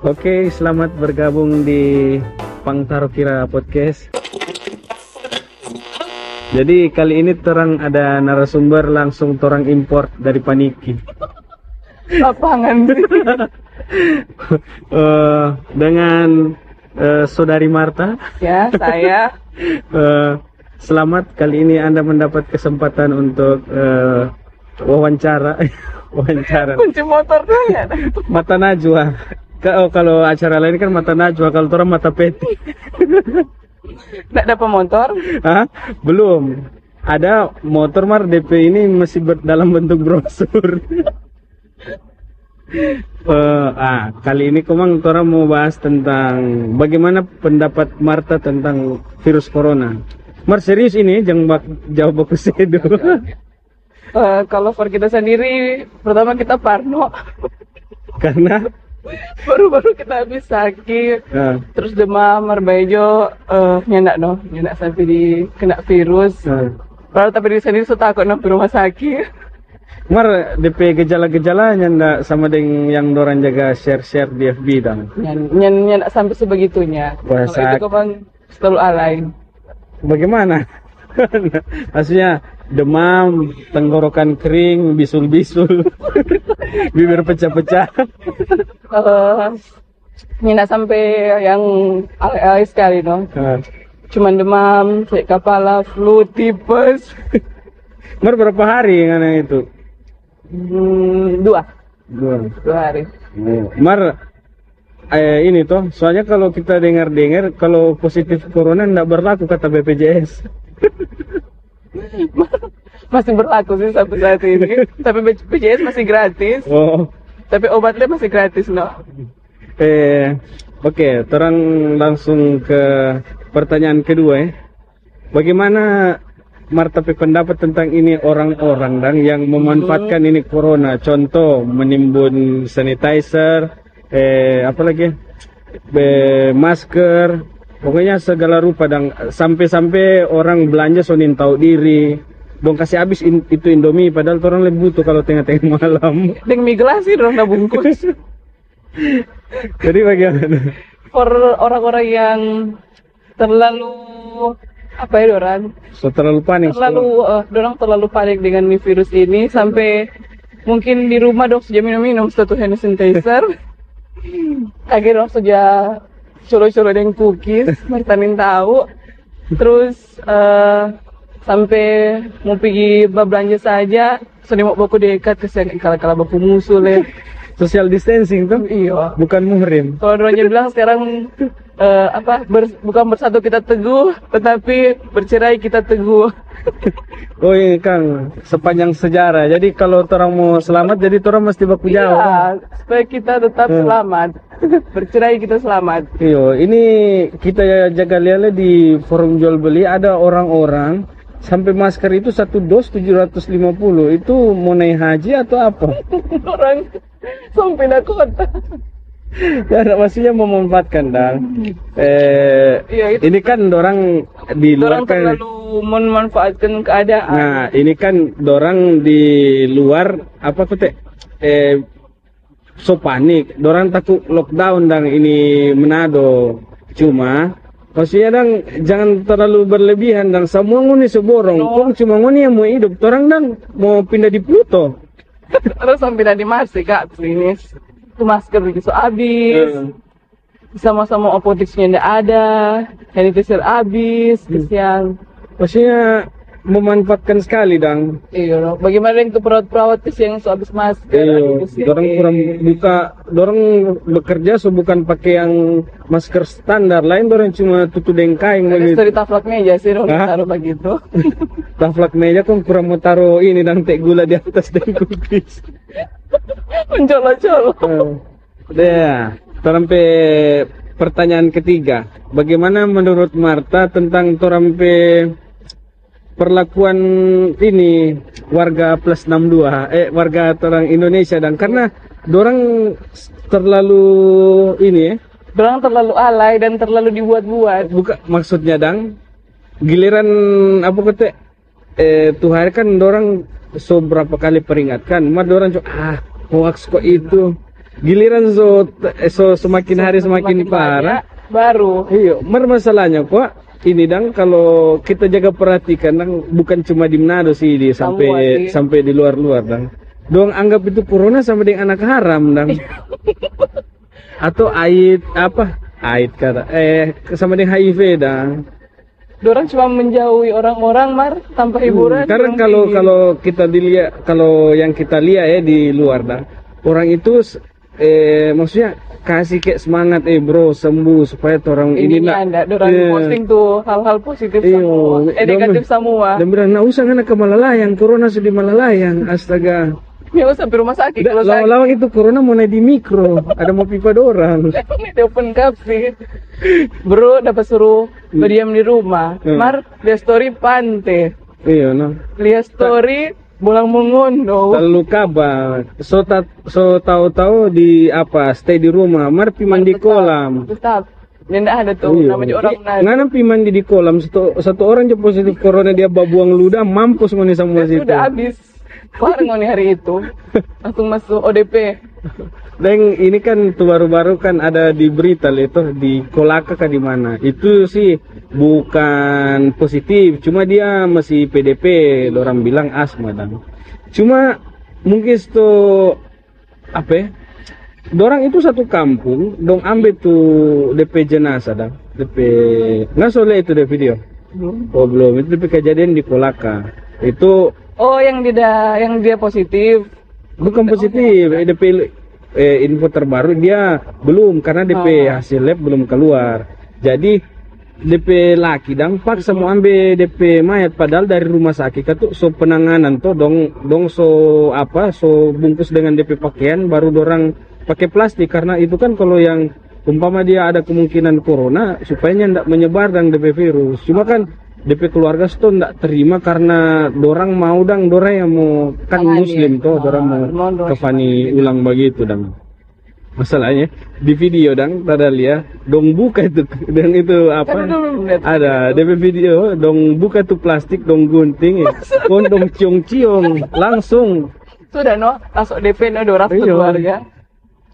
Oke, selamat bergabung di Pangtaro Kira Podcast. Jadi kali ini terang ada narasumber langsung torang import dari Paniki. lapangan Eh, dengan eh, saudari Marta. ya saya Eh, selamat kali ini Anda mendapat kesempatan untuk eh, wawancara. wawancara. kunci motor tuh ya Mata Najwa. Ka- Oh, kalau acara lain kan mata Najwa, kalau orang mata peti. nggak dapat motor Hah? Belum. Ada motor mar DP ini masih ber- dalam bentuk brosur. Eh, ah, kali ini komang orang mau bahas tentang bagaimana pendapat Marta tentang virus corona. Mar serius ini jangan bak jawab aku sedo. Eh, kalau for kita sendiri pertama kita parno Karena baru-baru kita habis sakit. Ah, terus demam marbejo eh nyendak no nyendak sampai di kena virus. Ah. Padahal tapi di sendiri so takut no di rumah sakit. Mar DP gejala-gejalanya ndak sama dengan yang dorang jaga share-share di FB dong. nyen nyen sampai sebegitunya. Wah, kalau itu kapan selalu alay. Bagaimana? Maksudnya demam, tenggorokan kering, bisul-bisul, bibir pecah-pecah. Nyendak sampai yang alay-alay sekali no Ah. cuman demam, sakit kepala, flu, tipes. Mar berapa hari ngana itu? Hmm, dua, Dua. dua hari. Mar eh, ini toh, soalnya kalau kita dengar-dengar kalau positif corona ndak berlaku kata BPJS. Masih berlaku sih sampai saat ini. Tapi BPJS masih gratis. Oh. Tapi obatnya masih gratis, no. Eh, oke, terang langsung ke pertanyaan kedua ya. Bagaimana Marta Pe pendapat tentang ini orang-orang dan yang memanfaatkan ini corona? Contoh menimbun sanitizer, eh apa lagi? Be, masker, pokoknya segala rupa dan sampai-sampai orang belanja sonin tahu diri. Dong kasih habis in- itu Indomie padahal orang lebih butuh kalau tengah-tengah malam. Dengan mie gelas sih dong bungkus. Jadi bagaimana? For orang-orang yang terlalu apa ya orang So terlalu panik. terlalu eh, dorang terlalu panik dengan nih virus ini sampai mungkin di rumah dong sudah minum-minum satu hand sanitizer akhirnya dong sudah colo-colo dengan cookies martanin tahu. Terus eh, sampai mau pergi belanja saja sudah mau baku dekat kesian kalau baku musuh leh Social distancing tuh iya bukan muhrim. kalau orangnya bilang sekarang eh, apa ber- bukan bersatu kita teguh tetapi bercerai kita teguh Oh iya Kang, sepanjang sejarah. Jadi kalau orang mau selamat, jadi orang mesti baku jauh. Iya, supaya kita tetap Hmm. selamat. Bercerai kita selamat. Iyo, ini kita jaga lihat di forum jual beli ada orang-orang sampai masker itu satu dos 750 itu mau naik haji atau apa? Orang sampai dah kota. Ya, maksudnya memanfaatkan dan eh, Iya, itu ini kan orang di luar kan terlalu memanfaatkan keadaan. Nah, ini kan dorang di luar apa tuh teh eh so panik, dorang takut lockdown dan ini Manado. Cuma maksudnya dang jangan terlalu berlebihan dan semua nguni seborong. Kok cuma nguni yang mau hidup, orang dang mau pindah di Pluto. Terus sampai dah di Mars sih, kak klinis. Itu masker begitu habis. Hmm. Sama-sama apoteknya ndak ada. Sanitizer habis. Kesian. Maksudnya memanfaatkan sekali dang. Iya, no. bagaimana yang tuh perawat-perawat sih yang habis masker? Iya, dorang ini. kurang buka, dorang bekerja so bukan pakai yang masker standar, lain dorang cuma tutup dengan kain Terus begitu. dari taplak meja sih, dong, Hah? taruh begitu. Taflak meja kan kurang mau taruh ini dan teh gula di atas dan cookies. Mencolok-colok. Ya, sampai pertanyaan ketiga. Bagaimana menurut Marta tentang torampe perlakuan ini warga plus 62 eh warga orang Indonesia dan karena dorang terlalu ini ya Dorang terlalu alay dan terlalu dibuat-buat. buka maksudnya dang giliran apa kata eh tuh hari kan dorang so berapa kali peringatkan mah dorang cuma ah hoax kok itu. Giliran so eh, so semakin hari semakin, parah banyak, baru. Iya mer masalahnya kok ini dang kalau kita jaga perhatikan dang bukan cuma di Manado sih di sampai sih. sampai di luar-luar dang dong anggap itu corona sama dengan anak haram dang atau ait apa ait kata eh sama dengan HIV dang Dorang cuma menjauhi orang-orang mar tanpa hiburan. Karena dorang kalau pergi. kalau kita dilihat kalau yang kita lihat ya di luar dah orang itu eh maksudnya kasih kayak semangat eh bro sembuh supaya orang ini nak anda dorang Iya. posting tuh hal-hal positif Iya. semua, eh negatif semua. dan bilang nah usah anak ke Malalayang corona sudah Malalayang astaga Ya usah sampai rumah sakit kalau sakit. lawang-lawang itu corona mau naik di mikro ada mau pipa dorang Ini di open cup sih. Bro dapat suruh berdiam di rumah. Hmm. Mar dia story pante. iya no Lihat story bolang mengondo. lalu kabar so ta, so tahu-tahu di apa stay di rumah mar pi mandi kolam Tetap. Nggak ada tuh Iya. namanya orang Ih, Manado. Ngana pi mandi di kolam satu satu orang aja positif corona dia babuang ludah mampus ngoni semua situ. Sudah habis. Keluar ngoni hari itu. Langsung masuk ODP. Dan ini kan tuh baru-baru kan ada di berita itu di Kolaka kah di mana. Itu sih bukan positif, cuma dia masih PDP, orang bilang asma dan. Cuma mungkin itu apa ya? Dorang itu satu kampung, dong ambil tuh DP jenazah dah. DP nggak soalnya itu deh video. Oh belum, itu DP kejadian di Kolaka. Itu Oh yang dia yang dia positif. bukan positif, eh, DP eh, info terbaru dia belum karena DP Oh. hasil lab belum keluar. Jadi DP laki dang paksa mau ambil DP mayat padahal dari rumah sakit itu so penanganan tuh dong dong so apa so bungkus dengan DP pakaian baru dorang pakai plastik. Karena itu kan kalau yang umpama dia ada kemungkinan corona supaya ndak menyebar dan DP virus. Cuma kan DP keluarga itu ndak terima karena dorang mau dang dorang yang mau kan muslim tuh dorang mau mau kafani ulang begitu dang masalahnya di video dang tada lihat dong buka itu dan itu apa ada DP video dong buka tuh plastik dong gunting ya. kondom ciong ciong langsung Sudah no, masuk DP no dorang Iya. keluarga.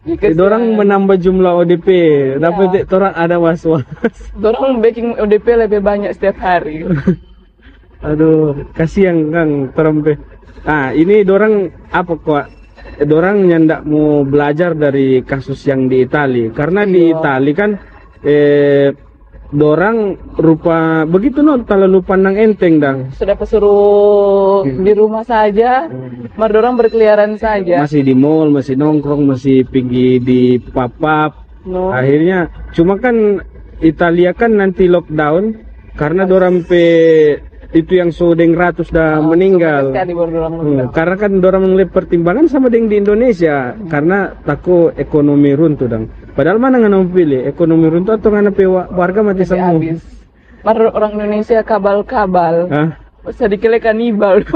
Eh, dorang menambah jumlah ODP tapi Ya. orang ada was was Dorang baking ODP lebih banyak setiap hari. aduh kasihan kang terempe ah ini dorang apa kok Dorang nyandak mau belajar dari kasus yang di Itali karena di Iya. Itali kan eh dorang rupa begitu no terlalu pandang enteng dang Sudah pesuruh di rumah saja, mar dorang berkeliaran saja. masih di mall masih nongkrong masih pergi di pap-pap No. akhirnya cuma kan Italia kan nanti lockdown karena dorang pe itu yang sodeng ratus dah meninggal Sekali baru dorang Hmm, karena kan dorang melihat pertimbangan sama dengan di Indonesia karena takut ekonomi runtuh dong. Padahal mana nggak pilih ekonomi runtuh atau nggak warga mati Tapi semua. habis. Mar orang Indonesia kabal-kabal. Hah? Bisa dikira kanibal.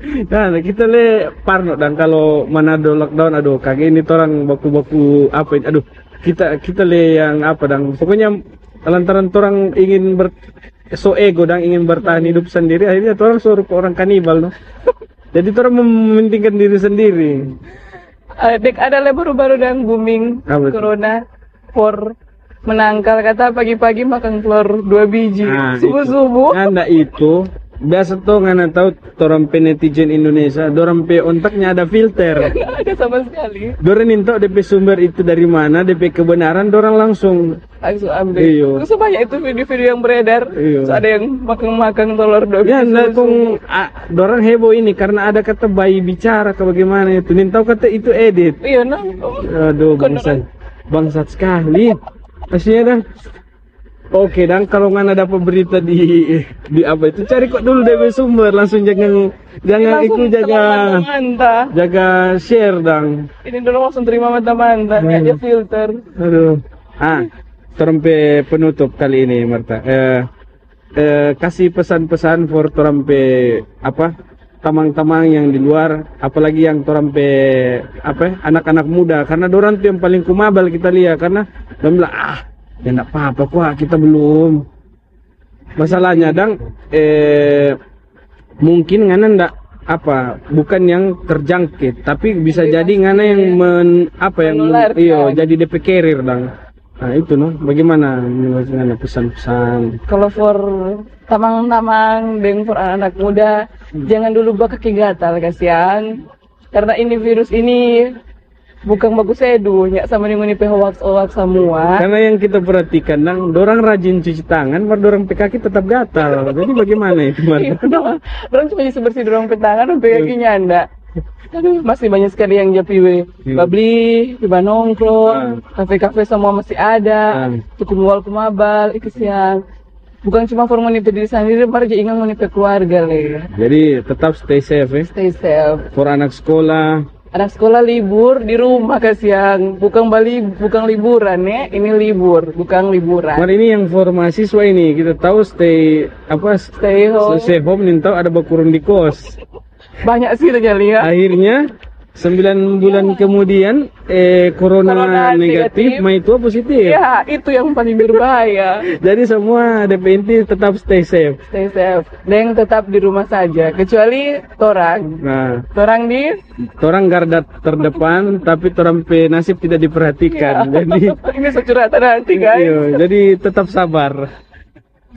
Nah, kita le parno dan kalau Manado lockdown aduh kagak ini orang baku-baku apa ini aduh kita kita le yang apa dang pokoknya lantaran orang ingin ber so ego dan ingin bertahan hidup sendiri akhirnya orang suruh ke orang kanibal no. Jadi orang mementingkan diri sendiri. Eh, Dek ada lah baru-baru yang booming Apa corona for menangkal kata pagi-pagi makan telur dua biji Nah, subuh-subuh itu. Anda itu biasa tuh nggak tahu orang pe netizen Indonesia, orang pe ontaknya ada filter. nggak ada sama sekali Dorang minta DP sumber itu dari mana, DP kebenaran, dorang langsung. langsung ambil Iya. terus banyak itu video-video yang beredar Iya. Terus ada yang makan-makan telur biji Ya, nah, ah, dorang heboh ini karena ada kata bayi bicara ke bagaimana itu. Nintau kata itu edit. iya no Aduh, Kan bangsat, bangsat sekali. Pastinya dah. Oke, dan kalau nggak ada berita di di apa itu cari kok dulu DP sumber langsung jangan jangan itu jaga jaga share dang. ini dulu langsung terima mata-mata nggak Hmm. ada filter Aduh. Ah, terempe penutup kali ini Marta. Eh, eh, kasih pesan-pesan for terempe apa? Tamang-tamang yang di luar, apalagi yang terempe apa? Anak-anak muda karena dorang tuh yang paling kumabal kita lihat karena dorang bilang ah ya enggak apa-apa kok kita belum. Masalahnya dang eh mungkin ngana ndak apa bukan yang terjangkit tapi bisa jadi ngana yang men apa yang Menular, iyo kan? jadi DP carrier dang nah itu no bagaimana ngana pesan-pesan Kalau for tamang-tamang dan for anak-anak muda, jangan dulu buat kaki gatal kasihan. Karena ini virus ini bukan bagus edu, ya sama dengan ini hoax-hoax semua. karena yang kita perhatikan dang dorang rajin cuci tangan baru dorang PKK tetap gatal jadi bagaimana itu Iya, Marta? Orang cuma bisa bersih dorong petangan sampai kakinya anda. Aduh, masih banyak sekali yang japi we. Hmm. Babli, tiba nongkrong, kafe-kafe semua masih ada. Hmm. Cukup mual kumabal, itu siang. Bukan cuma for menipu diri sendiri, baru juga ingin menipu keluarga le. jadi tetap stay safe ya Stay safe. for anak sekolah Anak sekolah libur di rumah kasihan, bukan bali, bukan liburan ya, ini libur, bukan liburan. Mar ini yang for mahasiswa ini kita tahu stay apa Stay home. stay home nih tahu ada bakurun di kos. Banyak sih udah lihat. Akhirnya 9 bulan kemudian eh corona, Corona negatif, negatif. mai tua positif. Ya, itu yang paling berbahaya. Jadi semua DP inti tetap stay safe. Stay safe. Dan tetap di rumah saja, kecuali torang. Nah, Torang di orang garda terdepan tapi orang pe nasib tidak diperhatikan. Jadi ini securatan nanti guys. iya, jadi tetap sabar.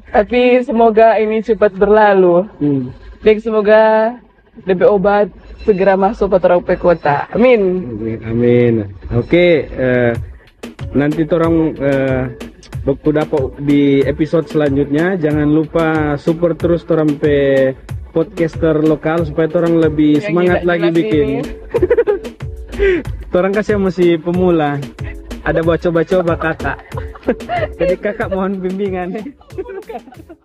Tapi semoga ini cepat berlalu. Hmm. Dan semoga DP obat segera masuk ke kota. Amin. Amin. amin. Oke, eh, nanti orang eh, baku dapat di episode selanjutnya. Jangan lupa support terus orang pe podcaster lokal supaya orang lebih Yang semangat gila-gila lagi bikin. sini. orang kasih masih pemula. Ada baca-baca kakak. Jadi kakak mohon bimbingan.